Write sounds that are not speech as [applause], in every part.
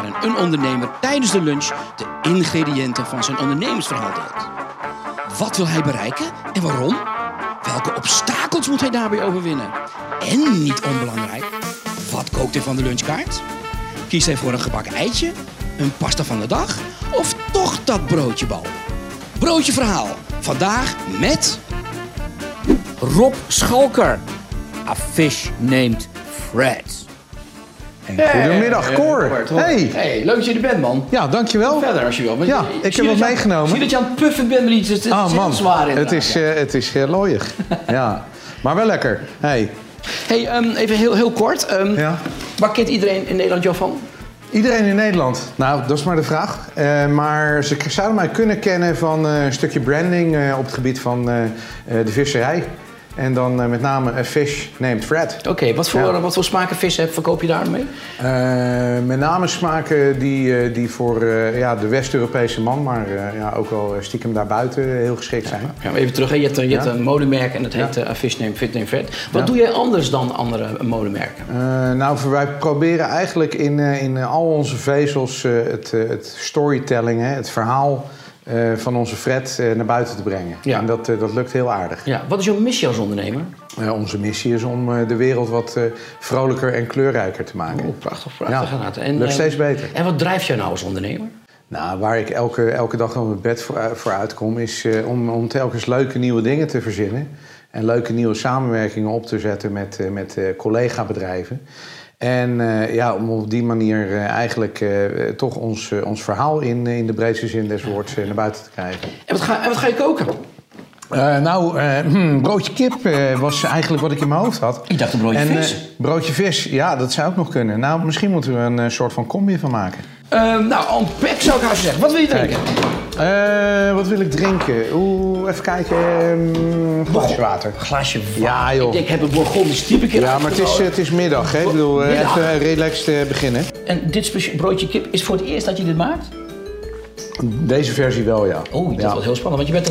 Waarin een ondernemer tijdens de lunch de ingrediënten van zijn ondernemersverhaal deelt. Wat wil hij bereiken en waarom? Welke obstakels moet hij daarbij overwinnen? En niet onbelangrijk, wat kookt hij van de lunchkaart? Kiest hij voor een gebakken eitje, een pasta van de dag of toch dat broodjebal? Broodje Verhaal. Vandaag met Rob Schalker. A fish named Fred. Goedemiddag, Cor. Hey. Hey, leuk dat je er bent, man. Ja, dankjewel. Verder als je wil. Maar Ja, ik heb wat meegenomen. Ik zie dat je aan het puffen bent, maar iets het, het Ah man, zwaar in. het is, eh, het is uh, looiig. [laughs] ja, maar wel lekker. Hey. Hey, ehm, even heel, heel kort. Ehm, Ja. Waar kent iedereen in Nederland jou van? Iedereen in Nederland? Nou, dat is maar de vraag. Eh, maar ze zouden mij kunnen kennen van een stukje branding op het gebied van de visserij. En dan eh, met name een fish named Fred. Oké, wat, voor, Ja. wat voor smaken vis heb, verkoop je daarmee? Eh, met name smaken die, eh, die voor ja, de West-Europese man, maar ja, ook wel stiekem daarbuiten heel geschikt zijn. Ja, even terug. hè. Je hebt, een- je hebt een modemerk en dat heet A Fish Named Fit Named Fred. Wat doe jij anders dan andere modemerken? Nou, wij proberen eigenlijk in, in al onze vezels het, het storytelling, hè, het verhaal eh, van onze Fred eh, naar buiten te brengen. Ja. En dat, eh, dat lukt heel aardig. Ja, wat is jouw missie als ondernemer? Onze missie is om de wereld wat vrolijker en kleurrijker te maken. Oh, prachtig, prachtig. Ja. En, lukt steeds beter. En wat drijft jou nou als ondernemer? Nou, waar ik elke, elke dag op mijn bed voor, voor uitkom, is om, om telkens leuke nieuwe dingen te verzinnen. En leuke nieuwe samenwerkingen op te zetten met, met collega-bedrijven. En eh, ja, om op die manier eh, eigenlijk eh, toch ons, ons verhaal in, in de breedste zin des woords naar buiten te krijgen. En wat ga, en wat ga je koken? Nou, [clears throat] hmm, broodje kip was eigenlijk wat ik in mijn hoofd had. Ik dacht een broodje en, vis. broodje vis, ja, dat zou ook nog kunnen. Nou, misschien moeten we er een soort van combi van maken. Ehm, nou, unpack zou ik haast zeggen. Wat wil je drinken? Eh, wat wil ik drinken? Oeh, even kijken. Um, glasje water. Een glaasje water. Ja, joh. Ik denk, ik heb een Bourgondisch type keer Ja, maar het is, het is middag, hè? Ik bedoel, eh, Middag. even relaxed eh, beginnen. En dit broodje kip is voor het eerst dat je dit maakt? Deze versie wel, ja. Oh, dat is ja. wel heel spannend. Want je bent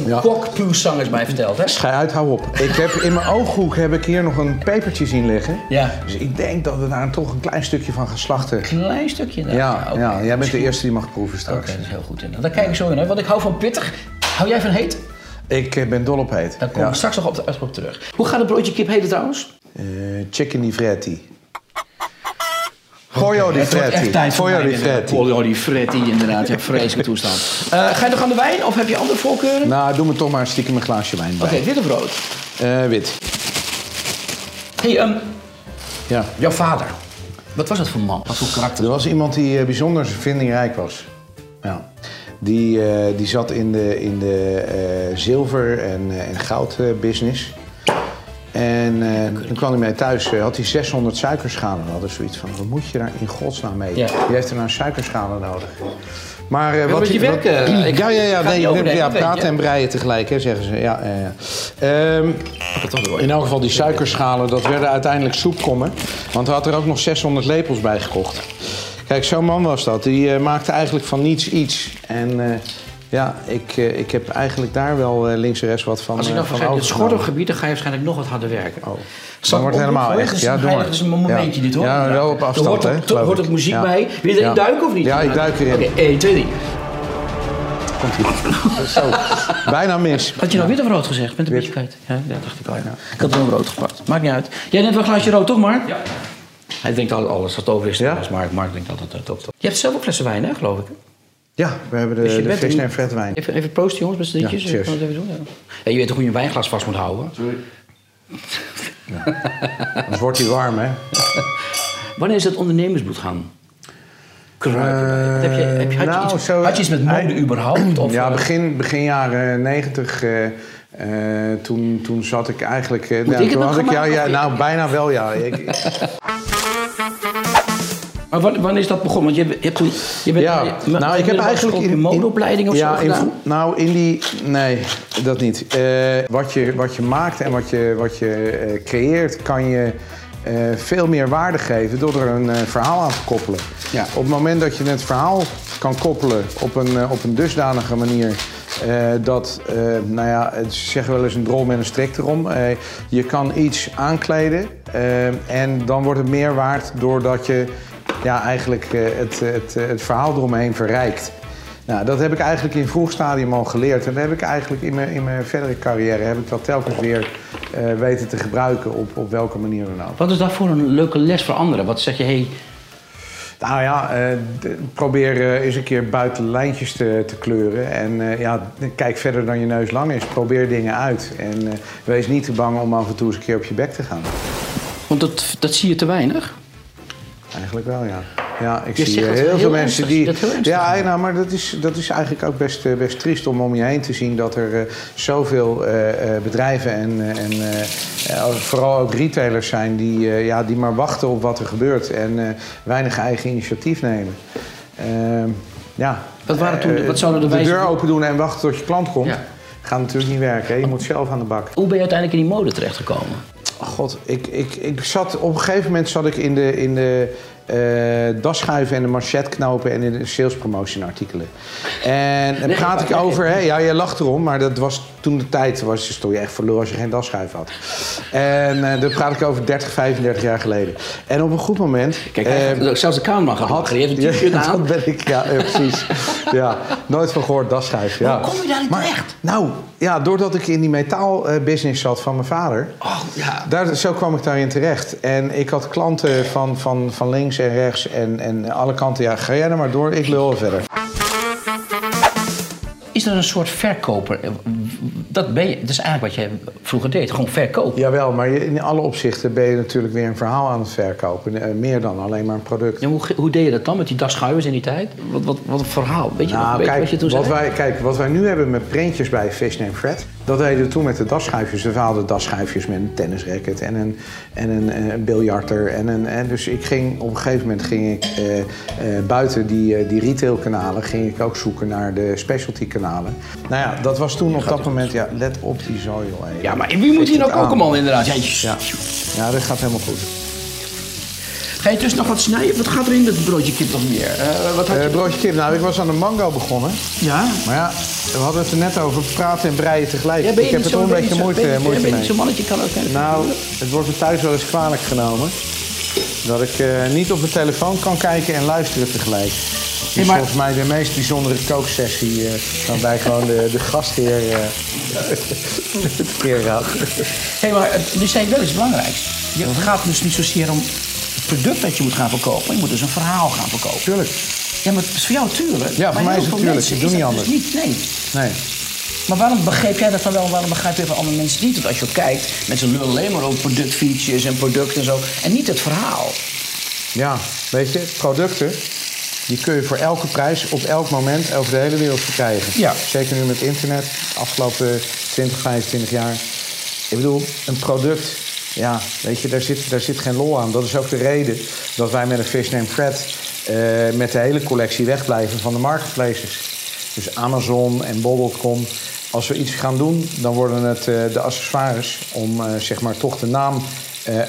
een Ja. zangers mij verteld, hè? Schij uit, hou op. Ik heb, in mijn ooghoek heb ik hier nog een pepertje zien liggen. Ja. Dus ik denk dat we daar toch een klein stukje van gaan slachten. Klein stukje inderdaad. Ja, oké. ja, jij bent de eerste die mag proeven Oké, straks. dat is heel goed inderdaad. Daar kijk ik zo in, hè? Want ik hou van pittig. Hou jij van heet? Ik eh, ben dol op heet. Daar komen Ja. we straks nog op, de, op terug. Hoe gaat het broodje kip heten trouwens? Eh, chicken di Gojo di fretti. mij di inderdaad. fretti. Gojo di fretti, inderdaad. Ja, vreselijke toestand. Eh, ga je nog aan de wijn of heb je andere voorkeuren? Nou, doe me toch maar stiekem een glaasje wijn bij. Oké, wit of rood? Eh, wit. hey, ehm, Ja. jouw vader. Wat was dat voor man? Wat voor karakter? Er was iemand die eh, bijzonder vindingrijk was. Ja. Die, die zat in de, in de zilver- en, en goudbusiness. En eh, toen kwam hij mee thuis, eh, had hij 600 suikerschalen. We hadden zoiets van, wat moet je daar in godsnaam mee? Ja. Die heeft er nou suikerschalen nodig. Maar een wat. Ik- ja, ja, ja, nee, ja praten je. en breien tegelijk, hè, zeggen ze. Ja. Ehm, in elk geval die suikerschalen, dat werden uiteindelijk soepkommen. Want hij had er ook nog 600 lepels bij gekocht. Kijk, zo'n man was dat. Die maakte eigenlijk van niets iets. En ja, ik, eh, ik heb eigenlijk daar wel eh, links en rechts wat van Als ik eh, nou van vergeet, het overgenomen. schordelgebied, dan ga je waarschijnlijk nog wat harder werken. Oh. Dan wordt het helemaal echt. Dat is Ja, Dat is een momentje Ja. dit hoor. Ja, wel op afstand, Er hoort, hè, er, geloof hoort ik. ook muziek Ja. bij. Wil je erin Ja. duiken of niet? Ja, ik duik erin. Oké, 1, 2, 3. Zo, bijna mis. Had je nou wit of rood gezegd? Bent een Wit. beetje kwijt. Ja, dat dacht ik al. Ja. Ik had wel rood gepakt. Maakt niet uit. Jij neemt wel een glaasje rood, toch Mark? Ja. Hij drinkt altijd alles wat over is. Ja? Mark, Mark drinkt altijd top. Je hebt zelf ook flessen wijn, hè, geloof ik? Ja, we hebben de, Dus de bent vis een- en vet wijn. Even, even proosten, jongens, met z'n drietjes. Ja, cheers. Even doen? Ja. Ja, je weet toch hoe je een wijnglas vast moet houden? [laughs] Anders wordt hij warm, hè? Wanneer is het ondernemersbloed gaan kruipen? Wat heb je, heb je, had, je nou, iets, zo- had je iets met mode Hij- überhaupt? Of, ja, eh, begin, begin jaren negentig. eh, eh, toen, toen zat ik eigenlijk. eh, nou, ik toen had ik, ja, ja, nou, bijna wel, ja. [laughs] Ik, Maar wanneer, is dat begonnen? Want je, hebt toen... Je bent, Ja, je- nou, ik heb eigenlijk in, in- in- modeopleiding of ja, zo in- gedaan? nou, in die... Nee, dat niet. Eh, wat, je, wat je maakt en wat je, wat je eh, creëert... kan je eh, veel meer waarde geven door er een verhaal aan te koppelen. Ja. Op het moment dat je het verhaal kan koppelen op een, op een dusdanige manier... dat, eh, nou ja, het- ze zeggen wel eens een drol met een strik erom. Je kan iets aankleden en dan wordt het meer waard doordat je ja, eigenlijk eh, het, het, het verhaal eromheen verrijkt. Nou, dat heb ik eigenlijk in vroeg stadium al geleerd. En dat heb ik eigenlijk in mijn, in mijn verdere carrière heb ik dat telkens weer eh, weten te gebruiken op, op welke manier dan ook. Wat is dat voor een leuke les voor anderen? Wat zeg je, hey, Nou ja, eh, d- probeer eh, eens een keer buiten lijntjes te, te kleuren. En eh, ja, kijk verder dan je neus lang is. Probeer dingen uit. En eh, wees niet te bang om af en toe eens een keer op je bek te gaan. want dat, dat zie je te weinig. Eigenlijk wel, ja. Ja, ik Je zie eh, heel heel veel mensen ernstig. die. Ernstig ja, nou, maar dat is, dat is eigenlijk ook best, eh, best triest om om je heen te zien dat er eh, zoveel bedrijven en, en vooral ook retailers zijn die, ja, die maar wachten op wat er gebeurt en weinig eigen initiatief nemen. Ehm, ja. Wat waren toen- Eh, wat zouden de de wijze- deur open doen en wachten tot je klant komt? Ja. Gaat natuurlijk niet werken. hè. Je moet zelf aan de bak. Hoe ben je uiteindelijk in die mode terechtgekomen? God, ik, ik, ik zat, op een gegeven moment zat ik in de, in de eh dasschuiven en de manchetknopen en in de salespromotieartikelen. En dan praat ik over, hè, ja, je lacht erom, maar dat was toen de tijd, was, stond je echt verloren als je geen dasschuif had. En eh dan praat ik over 30, 35 jaar geleden. En op een goed moment. Kijk, gaat- zelfs de lachen. Die heeft een t-shirt [laughs] ja, aan. Dat ben ik, ja, ja, precies. [laughs] ja, nooit van gehoord, dasschuif. Ja. Hoe kom je daarin Maar, terecht? Nou, ja, doordat ik in die metaalbusiness zat van mijn vader. Oh, ja. Daar, zo kwam ik daarin terecht. En ik had klanten van, van, van links en rechts en, en alle kanten. Ja, ga jij er maar door, ik lul verder. Is er een soort verkoper? Dat, ben je, dat is eigenlijk wat jij vroeger deed. Gewoon verkopen. Jawel, maar je- in alle opzichten ben je natuurlijk weer een verhaal aan het verkopen. Eh, meer dan alleen maar een product. Ja, hoe, hoe deed je dat dan met die dagschuivers in die tijd? Wat, wat, wat een verhaal. Weet je, wat, Nou, je kijk, wat je toen wat zei? wij, kijk, wat wij nu hebben met printjes bij Fish Name Fred... dat deden we toen met de dasschuifjes. We haalden dasschuifjes met een tennisracket en een, en een, eh, een biljarter. En een, en dus ik ging, op een gegeven moment ging ik eh, eh, buiten die, eh, die retailkanalen... ging ik ook zoeken naar de specialty kanalen. Nou ja, dat was toen op dat moment... Ja, let op die zooi, joh. Ja, maar wie moet hier ook aan? man inderdaad? Ja, Ja. ja, dat gaat helemaal goed. Ga je dus nog wat snijden? Wat gaat er in dat broodje kip nog meer? Eh, wat had je? Eh, broodje kip, nou, ik was aan de mango begonnen. ja? Maar ja, we hadden het er net over praten en breien tegelijk. Ja, ben je ik heb niet er zo- toch een ben je beetje niet zo- moeite, ben je- moeite ben je mee. niet zo'n mannetje kan ook even- Nou, het wordt me thuis wel eens kwalijk genomen. Dat ik eh, niet op mijn telefoon kan kijken en luisteren tegelijk. Nee, is maar- volgens mij de meest bijzondere kooksessie. eh waarbij gewoon de, de gastheer eh het keer had. Hé, maar het- nu zei je wel iets belangrijks. Je, het gaat dus niet zozeer om het product dat je moet gaan verkopen. Je moet dus een verhaal gaan verkopen. Tuurlijk. Ja, maar het is voor jou tuurlijk. Ja, voor mij is het tuurlijk. Ik doe niet dat anders. Dus niet, nee. Nee. Maar waarom begreep jij dat dan wel? Waarom begrijp je van andere mensen niet? Want als je kijkt, mensen lullen alleen maar over productfeatures en producten en zo. En niet het verhaal. Ja, weet je, producten, die kun je voor elke prijs op elk moment over de hele wereld verkrijgen. Ja. Zeker nu met internet, de afgelopen 20, 25 jaar. Ik bedoel, een product, ja, weet je, daar zit, daar zit geen lol aan. Dat is ook de reden dat wij met een Fish Name Fred eh, met de hele collectie wegblijven van de marketplaces. Dus Amazon en Bol.com. Als we iets gaan doen, dan worden het eh, de accessoires om eh, zeg maar toch de naam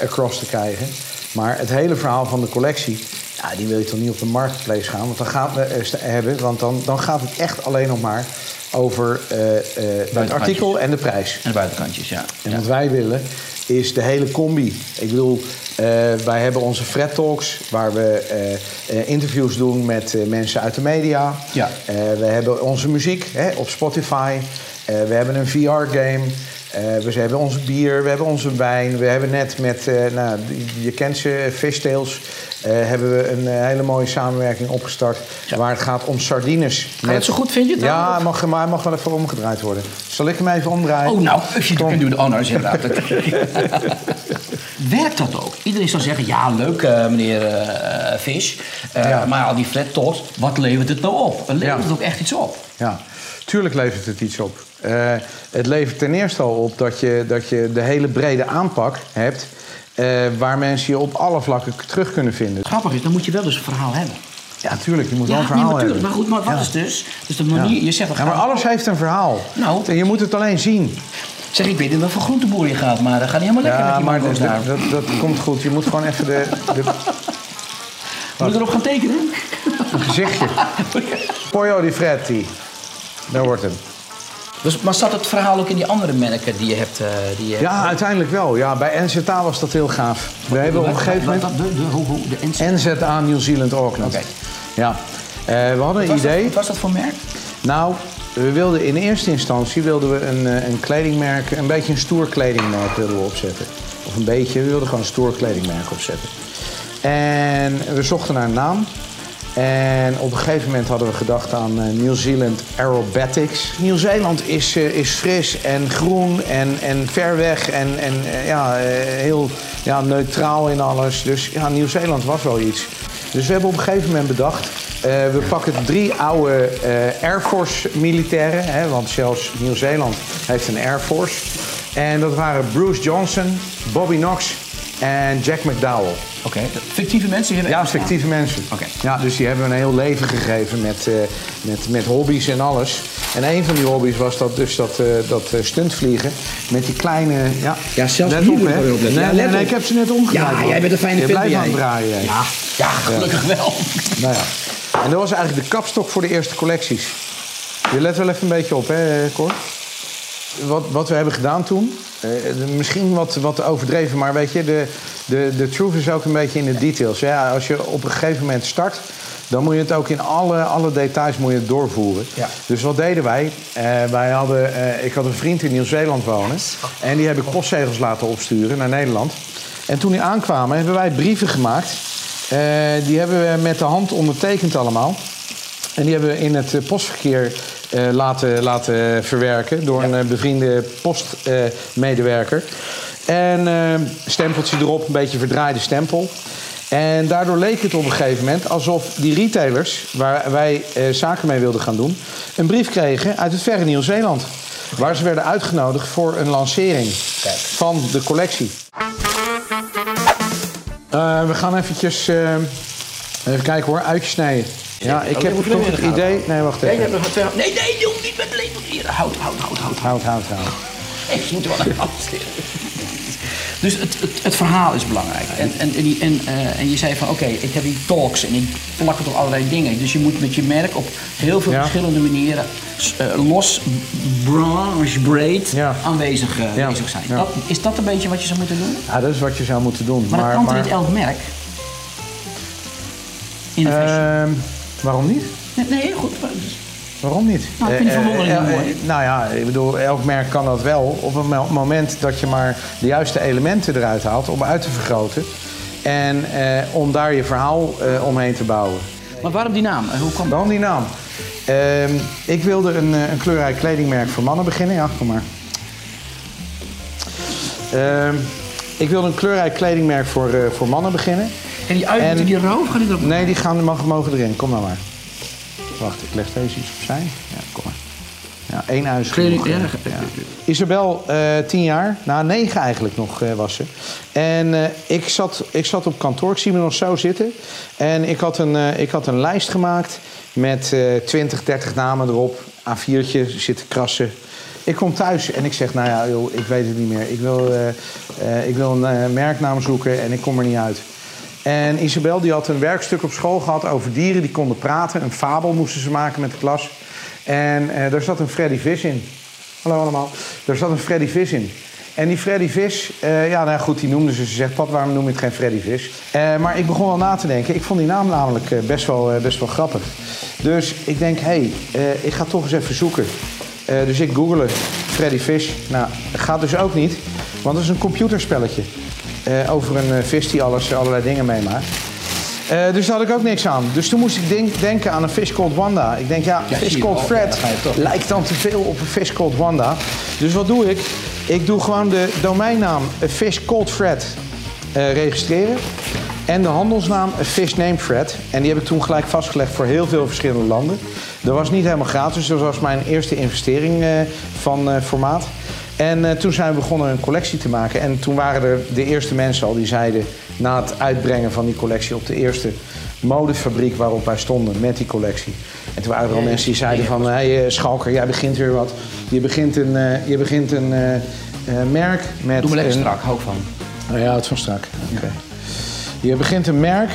across te krijgen. Maar het hele verhaal van de collectie, ja, die wil je toch niet op de marketplace gaan? Want dan gaan we eh, hebben, want dan, dan gaat het echt alleen nog maar over eh, eh, het artikel en de prijs. En de buitenkantjes, ja. En ja. wat wij willen is de hele combi. Ik bedoel, wij hebben onze Fred Talks, waar we interviews doen met mensen uit de media. Ja. We hebben onze muziek hè, op Spotify. We hebben een VR-game. Eh, we hebben onze bier, we hebben onze wijn. We hebben net met, eh, nou, je- kent ze, Fishtails... eh, hebben we een hele mooie samenwerking opgestart... Ja. waar het gaat om sardines. Gaat het zo goed, vind je het? Ja, mag, maar hij mag wel even omgedraaid worden. Zal ik hem even omdraaien? Oh, nou, als je Kom. kunt doen honors inderdaad. [laughs] Werkt dat ook? Iedereen zal zeggen, ja, leuk meneer Fish. Ja. Maar al die flat talks, wat levert het nou op? Levert Ja. het ook echt iets op? Ja, tuurlijk levert het iets op. Eh, het levert ten eerste al op dat je, dat je de hele brede aanpak hebt. eh, waar mensen je op alle vlakken terug kunnen vinden. Grappig is, dan moet je wel dus een verhaal hebben. Ja, natuurlijk. Je moet wel een nee, verhaal natuurlijk. hebben. Maar goed, maar wat Ja. is dus? Dus de manier, je zegt... Ja, maar alles heeft een verhaal. Nou. En je moet het alleen zien. Zeg, ik weet niet wat voor groenteboer je gaat, maar dat gaat niet helemaal lekker met die maar dat, daar. dat, dat komt goed. Je moet gewoon even de, de, [laughs] Moet erop gaan tekenen? een gezichtje. [laughs] Pollo di Fretti. Daar wordt hem. Dus, maar zat het verhaal ook in die andere merken die je hebt? eh, die je Ja, hebt? uiteindelijk wel. Ja, bij NZA was dat heel gaaf. We hebben op een gegeven moment... Wat- De, de, de NC. NZA New Zealand Auckland. Oké. Ja. Eh, we hadden Wat een dat- idee. Wat was dat voor merk? Nou, we wilden in eerste instantie wilden we een, eh, een kledingmerk, een beetje een stoer kledingmerk wilden we opzetten. Of een beetje, we wilden gewoon een stoer kledingmerk opzetten. En we zochten naar een naam. En op een gegeven moment hadden we gedacht aan eh, New Zealand Aerobatics. Nieuw-Zeeland is, eh, is fris en groen en, en ver weg en, en eh, ja, heel ja, neutraal in alles. Dus ja, Nieuw-Zeeland was wel iets. Dus we hebben op een gegeven moment bedacht... we pakken drie oude eh, Air Force militairen. Hè, want zelfs Nieuw-Zeeland heeft een Air Force. En dat waren Bruce Johnson, Bobby Knox en Jack McDowell. Oké. Fictieve mensen? hebben Ja, fictieve mensen. Oké. Ja, dus die hebben een heel leven gegeven met, eh, met, met hobby's en alles. En een van die hobby's was dat, dus dat, eh, dat eh, stuntvliegen met die kleine... Ja, Ja, zelfs let hier op, je hè. Nee, Ja, nee, ik heb ze net omgedraaid. Ja, jij bent een fijne Je vent, blijft ben aan het jij. draaien. hè. Ja, ja, gelukkig wel. Nou ja. En dat was eigenlijk de kapstok voor de eerste collecties. Je let wel even een beetje op, hè, Cor? Wat, wat we hebben gedaan toen, eh, misschien wat, wat overdreven, maar weet je, de, de, de truth is ook een beetje in de details. Ja, als je op een gegeven moment start, dan moet je het ook in alle, alle details moet je het doorvoeren. Ja. Dus wat deden wij? Eh, wij hadden, eh, ik had een vriend in Nieuw-Zeeland wonen. En die heb ik postzegels laten opsturen naar Nederland. En toen die aankwamen, hebben wij brieven gemaakt. Die hebben we met de hand ondertekend allemaal. En die hebben we in het eh, postverkeer eh, laten, laten verwerken door een eh, bevriende postmedewerker. en eh, stempeltje erop, een beetje verdraaide stempel. En daardoor leek het op een gegeven moment alsof die retailers, waar wij zaken mee wilden gaan doen, een brief kregen uit het verre Nieuw-Zeeland. Waar ze werden uitgenodigd voor een lancering van de collectie. We gaan eventjes, eh, even kijken hoor, uitjes snijden. Ja, ik Oh, heb toch het idee... Nee, wacht Nee, je even. hebt nog twee... Nee, nee, doe niet met lepel hier. Houd, houd, houd, houd. Houd, houd, houd. [laughs] Ik moet wel naar Dus het, het, het verhaal is belangrijk. En, en, en, en, eh, en je zei van, oké, ik heb die talks en ik plak het op allerlei dingen. Dus je moet met je merk op heel veel Ja. verschillende manieren eh, los, branche, breed Ja. aanwezig, eh, Ja. bezig zijn. Ja. Dat, is dat een beetje wat je zou moeten doen? Ja, dat is wat je zou moeten doen. Maar, dat kan toch niet elk merk? In de fashion. Waarom niet? Nee, nee, goed. Waarom niet? Nou, ik vind die Eh, verwondering eh, wel eh, mooi. nou ja, ik bedoel, elk merk kan dat wel. Op het mo- moment dat je maar de juiste elementen eruit haalt om uit te vergroten. En eh, om daar je verhaal eh, omheen te bouwen. Maar waarom die naam? Eh, Hoe kwam? Waarom die naam? Ehm, ik wilde een, eh, een kleurrijk kledingmerk voor mannen beginnen. Ja, kom maar. Ehm, ik wilde een kleurrijk kledingmerk voor, eh, voor mannen beginnen. En die uit, En- die roof, gaat die erop? Nee, die gaan, mogen erin. Kom nou maar. Wacht, ik leg deze iets opzij. Ja, kom maar. Ja, één huis. Kleding- genoeg, ja, eh, ja. Isabel, eh, tien jaar. Nou, negen eigenlijk nog eh, was ze. En ik, zat, ik zat op kantoor, ik zie me nog zo zitten. En ik had een, ik had een lijst gemaakt met 20, 30 namen erop. A4'tje zitten krassen. Ik kom thuis en ik zeg, nou ja, joh, ik weet het niet meer. Ik wil, ik wil een merknaam zoeken en ik kom er niet uit. En Isabel die had een werkstuk op school gehad over dieren die konden praten. Een fabel moesten ze maken met de klas. En eh, daar zat een Freddy Vis in. Hallo allemaal. Daar zat een Freddy Vis in. En die Freddy Vis, eh, ja nou goed, die noemde ze. Ze zegt, pap, waarom noem je het geen Freddy Vis? Eh, maar ik begon wel na te denken. Ik vond die naam namelijk best, wel, best wel grappig. Dus ik denk, hé, hey, ik ga toch eens even zoeken. Dus ik googelde Freddy Fish. Nou, gaat dus ook niet, want het is een computerspelletje. Eh, over een eh, vis die alles, allerlei dingen meemaakt. Eh, dus daar had ik ook niks aan. Dus toen moest ik denk- denken aan een Fish Called Wanda. Ik denk, ja, Ja, Fish Called. Fred Ja, lijkt dan te veel op een Fish Called Wanda. Dus wat doe ik? Ik doe gewoon de domeinnaam Fish Called Fred registreren. En de handelsnaam Fish Named Fred. En die heb ik toen gelijk vastgelegd voor heel veel verschillende landen. Dat was niet helemaal gratis. Dat was mijn eerste investering van formaat. En eh, toen zijn we begonnen een collectie te maken. En toen waren er de eerste mensen al die zeiden... na het uitbrengen van die collectie op de eerste modefabriek waarop wij stonden met die collectie. En toen waren er al mensen die zeiden van... hé hey, eh, Schalker, jij begint weer wat. Je begint een, eh, je begint een merk met... Doe me lekker een- strak, hou van. Oh ja, het van strak. Oké. Je begint een merk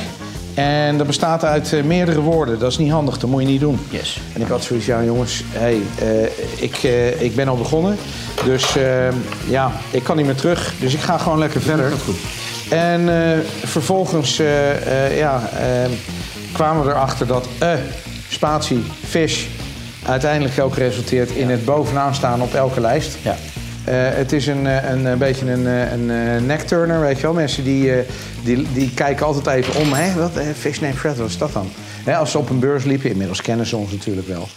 en dat bestaat uit eh, meerdere woorden. Dat is niet handig, dat moet je niet doen. Yes. En ik had zoiets, ja jongens, hey, eh, ik, eh, ik ben al begonnen. Dus eh, ja, ik kan niet meer terug. Dus ik ga gewoon lekker verder. Dat goed. En eh, vervolgens eh, eh, ja, eh, kwamen we erachter dat eh, spatie, fish uiteindelijk ook resulteert in het bovenaan staan op elke lijst. Ja. Eh, het is een, eh, een, een beetje een, eh, een eh, neckturner, weet je wel. Mensen die, eh, die, die kijken altijd even om. Hé, wat? eh, Fish Name Fred, wat is dat dan? Hè, als ze op een beurs liepen, inmiddels kennen ze ons natuurlijk wel.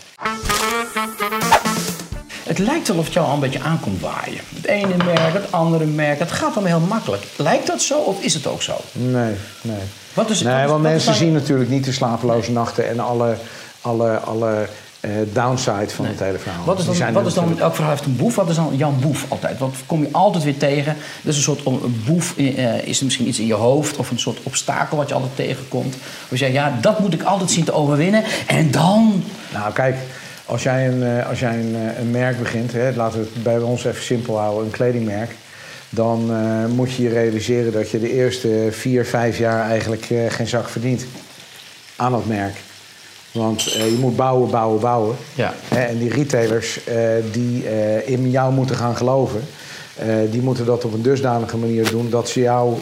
Het lijkt wel of het jou al een beetje aankomt waaien. Het ene merk, het andere merk. Het gaat allemaal heel makkelijk. Lijkt dat zo of is het ook zo? Nee, nee. Wat is, Nee, wat is- want wat mensen zien natuurlijk niet de slapeloze nachten en alle, alle, alle eh, downside van het hele verhaal. Wat is dan, wat is dan elk verhaal heeft een boef? Wat is dan jouw boef altijd? Wat kom je altijd weer tegen? Dat is een soort een boef. eh, is er misschien iets in je hoofd of een soort obstakel wat je altijd tegenkomt? Je zegt, ja, dat moet ik altijd zien te overwinnen. En dan. Nou, kijk, als jij een, eh, als jij een, eh, een merk begint, hè, laten we het bij ons even simpel houden, een kledingmerk. Dan eh, moet je je realiseren dat je de eerste vier, vijf jaar eigenlijk eh, geen zak verdient aan dat merk. Want eh, je moet bouwen, bouwen, bouwen. Ja. Hè, en die retailers eh, die eh, in jou moeten gaan geloven, die moeten dat op een dusdanige manier doen dat ze jou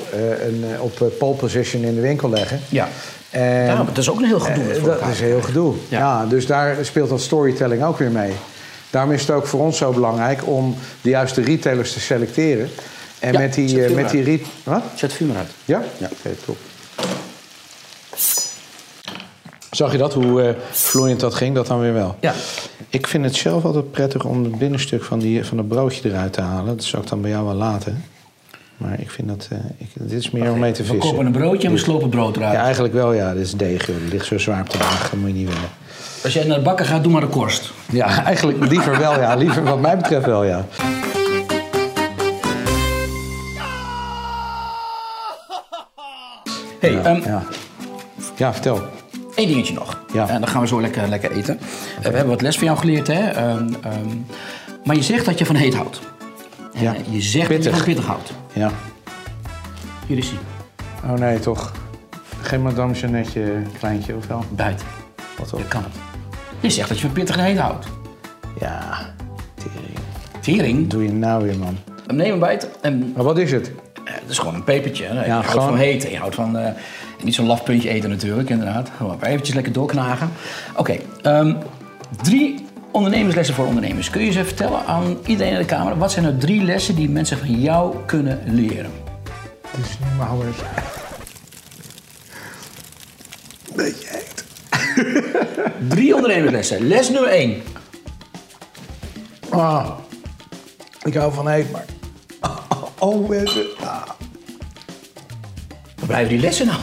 een, op pole position in de winkel leggen. Ja. En, Ja, maar dat is ook een heel gedoe. dat is heel gedoe. Ja. Ja. dus daar speelt dat storytelling ook weer mee. Daarom is het ook voor ons zo belangrijk om de juiste retailers te selecteren. En Ja, met die, zet met die re- Wat? Zet vuur maar uit. Ja? Ja. Oké, top. Zag je dat, hoe eh, vloeiend dat ging? Dat dan weer wel. Ja. Ik vind het zelf altijd prettig om het binnenstuk van, die, van het broodje eruit te halen. Dat zou ik dan bij jou wel laten. Maar ik vind dat... eh, ik, dit is meer om mee te We kopen vissen. een broodje en we slopen brood eruit. Ja, eigenlijk wel, ja. Dit is deeg, joh. Dat ligt zo zwaar op de maag. Dat moet je niet willen. Als jij naar de bakker gaat, doe maar de korst. Ja, eigenlijk liever wel, ja. Liever wat mij betreft wel, ja. Hey, Ja, ehm, ja. ja vertel. Eén dingetje nog. Ja. En dan gaan we zo lekker, lekker eten. Eh, we hebben wat les van jou geleerd, hè? Ehm, ehm, maar je zegt dat je van heet houdt. En Ja. Je zegt dat je Pittig. van pittig houdt. Ja. Hier is hij. Oh nee, toch. Geen madame Jeannetje kleintje, of wel? Buiten. Wat Dat op? kan het. Je zegt dat je van pittig en heet houdt. Ja, tering. Tering. Wat doe je nou weer, man? Neem een bijt. En Maar wat is het? eh, het is gewoon een pepertje. hè. Je Ja, houdt gewoon- van heet. en Je houdt van... eh, niet zo'n laf puntje eten natuurlijk, inderdaad. Gewoon even eventjes lekker doorknagen. Oké. ehm, drie ondernemerslessen voor ondernemers. Kun je ze vertellen aan iedereen in de kamer? Wat zijn nou drie lessen die mensen van jou kunnen leren? Het is niet maar eens. Beetje heet. [laughs] Drie ondernemerslessen. Les nummer één. Ah, ik hou van heet, maar... [laughs] Oh, mensen. Ah. Blijven die lessen nou?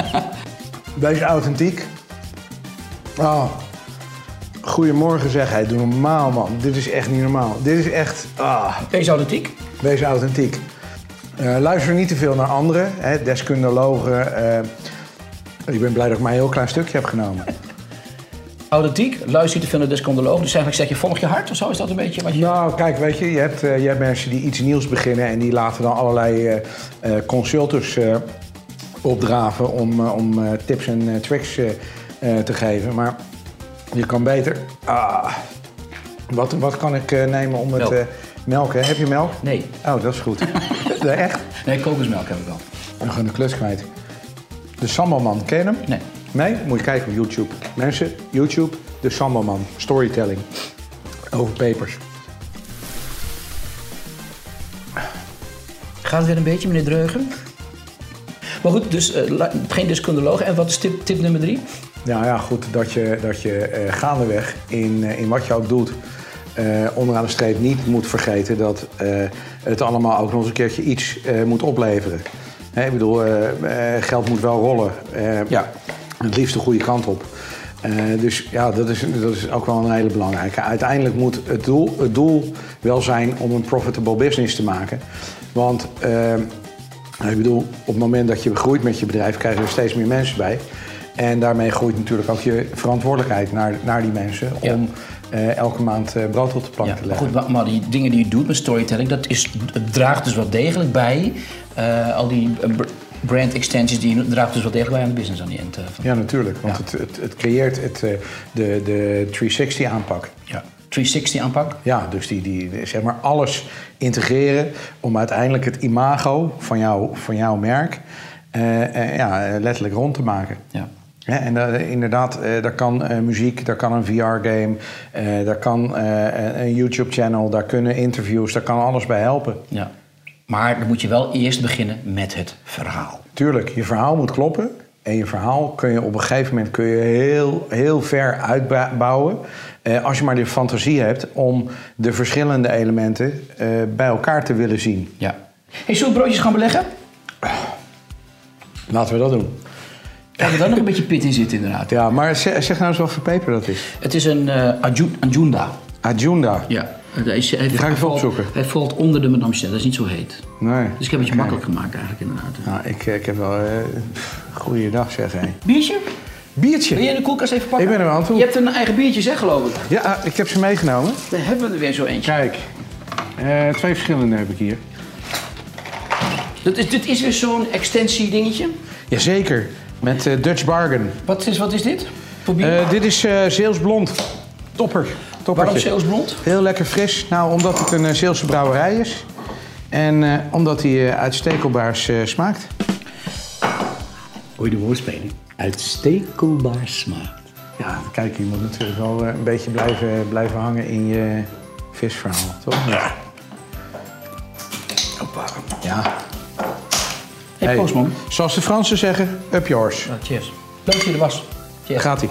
[laughs] Wees authentiek. Ah. Goedemorgen zeg hij. Doe normaal, man. Dit is echt niet normaal. Dit is echt... Ah. Wees authentiek. Wees authentiek. Eh, luister niet te veel naar anderen, hè, deskundigen. eh. ik ben blij dat ik maar een heel klein stukje heb genomen. [laughs] Authentiek. Luister te veel naar descondoloog. Dus eigenlijk zeg je, volg je hart of zo? Is dat een beetje wat je... Nou, kijk, weet je, je hebt, eh, je hebt mensen die iets nieuws beginnen en die laten dan allerlei eh eh, consultants opdraven om, om tips en tricks te geven. Maar je kan beter. Ah, wat, wat kan ik nemen om het Melk. melken? Heb je melk? Nee. Oh, dat is goed. [laughs] echt? Nee, kokosmelk heb ik wel. We gaan de klus kwijt. De Sambalman, ken je hem? Nee. Nee? Moet je kijken op YouTube. Mensen, YouTube, de Sambalman. Storytelling. Over pepers. Gaat het weer een beetje, meneer Dreugen? Maar goed, dus la- geen deskundioloog. En wat is tip, tip nummer drie? Nou ja, goed, dat je, dat je eh, gaandeweg in, eh, in wat je ook doet... onderaan de streep niet moet vergeten dat het allemaal ook nog eens een keertje iets moet opleveren. Hè, ik bedoel, geld moet wel rollen. Ja. Het liefst de goede kant op. Eh, dus ja, dat is, dat is ook wel een hele belangrijke. Uiteindelijk moet het doel, het doel wel zijn om een profitable business te maken. Want eh, ik bedoel, op het moment dat je groeit met je bedrijf, krijgen er steeds meer mensen bij. En daarmee groeit natuurlijk ook je verantwoordelijkheid naar, naar die mensen Ja. om eh, elke maand brood op de plank Ja, te maar leggen. goed, maar, maar die dingen die je doet met storytelling, dat is, het draagt dus wel degelijk bij. al die brand extensions, die draagt dus wel degelijk bij aan de business aan die end. eh, van- Ja, natuurlijk. Want Ja. Het, het, het creëert het, eh, de, de 360 aanpak. ja. 360 aanpak. Ja, dus die, die zeg maar alles integreren om uiteindelijk het imago van, jou, van jouw merk eh, eh, ja, letterlijk rond te maken. Ja. En inderdaad, daar kan muziek, daar kan een VR-game, daar kan een YouTube-channel, daar kunnen interviews, daar kan alles bij helpen. ja. Maar dan moet je wel eerst beginnen met het verhaal. Tuurlijk, je verhaal moet kloppen. En je verhaal kun je op een gegeven moment kun je heel, heel ver uitbouwen. eh, als je maar de fantasie hebt om de verschillende elementen eh, bij elkaar te willen zien. Ja. Hey, zullen we broodjes gaan beleggen? Laten we dat doen. Kijk, er dan nog een beetje pit in zit inderdaad. Ja, maar zeg, zeg nou eens wat voor peper dat is. Het is een eh Aju- Anjunda. Adjunda. Ja. Hij, is, hij, ga ik hij even valt- opzoeken. Hij valt onder de Madame Chanel, dat is niet zo heet. Nee. Dus ik heb het je makkelijk gemaakt eigenlijk inderdaad. Nou, ik, ik heb wel... eh goeiedag zeg, hé. Biertje? Wil Biertje. jij de koelkast even pakken? Ik ben er aan toe. Je hebt een eigen biertje, zeg geloof ik. Ja, ik heb ze meegenomen. Daar hebben we er weer zo eentje. Kijk, eh, twee verschillende heb ik hier. Dat is, dit is weer zo'n extensie dingetje. Jazeker, met eh, Dutch Bargain. Wat is, wat is dit? Voor bier? Eh, dit is eh Zeels Blond. Topper. Toppertje. Waarom? Heel lekker fris. Nou, omdat het een uh, Zeelse brouwerij is. En eh, omdat hij eh, uitstekelbaars eh, smaakt. Hoor je de woordspeling? Uitstekelbaar smaakt. Ja, kijk, je moet natuurlijk wel eh, een beetje blijven, blijven hangen in je visverhaal, toch? Ja. Hoppa. Ja. Hey, postman. Zoals de Fransen zeggen, up yours. cheers. Leuk dat je er was. Daar gaat hij.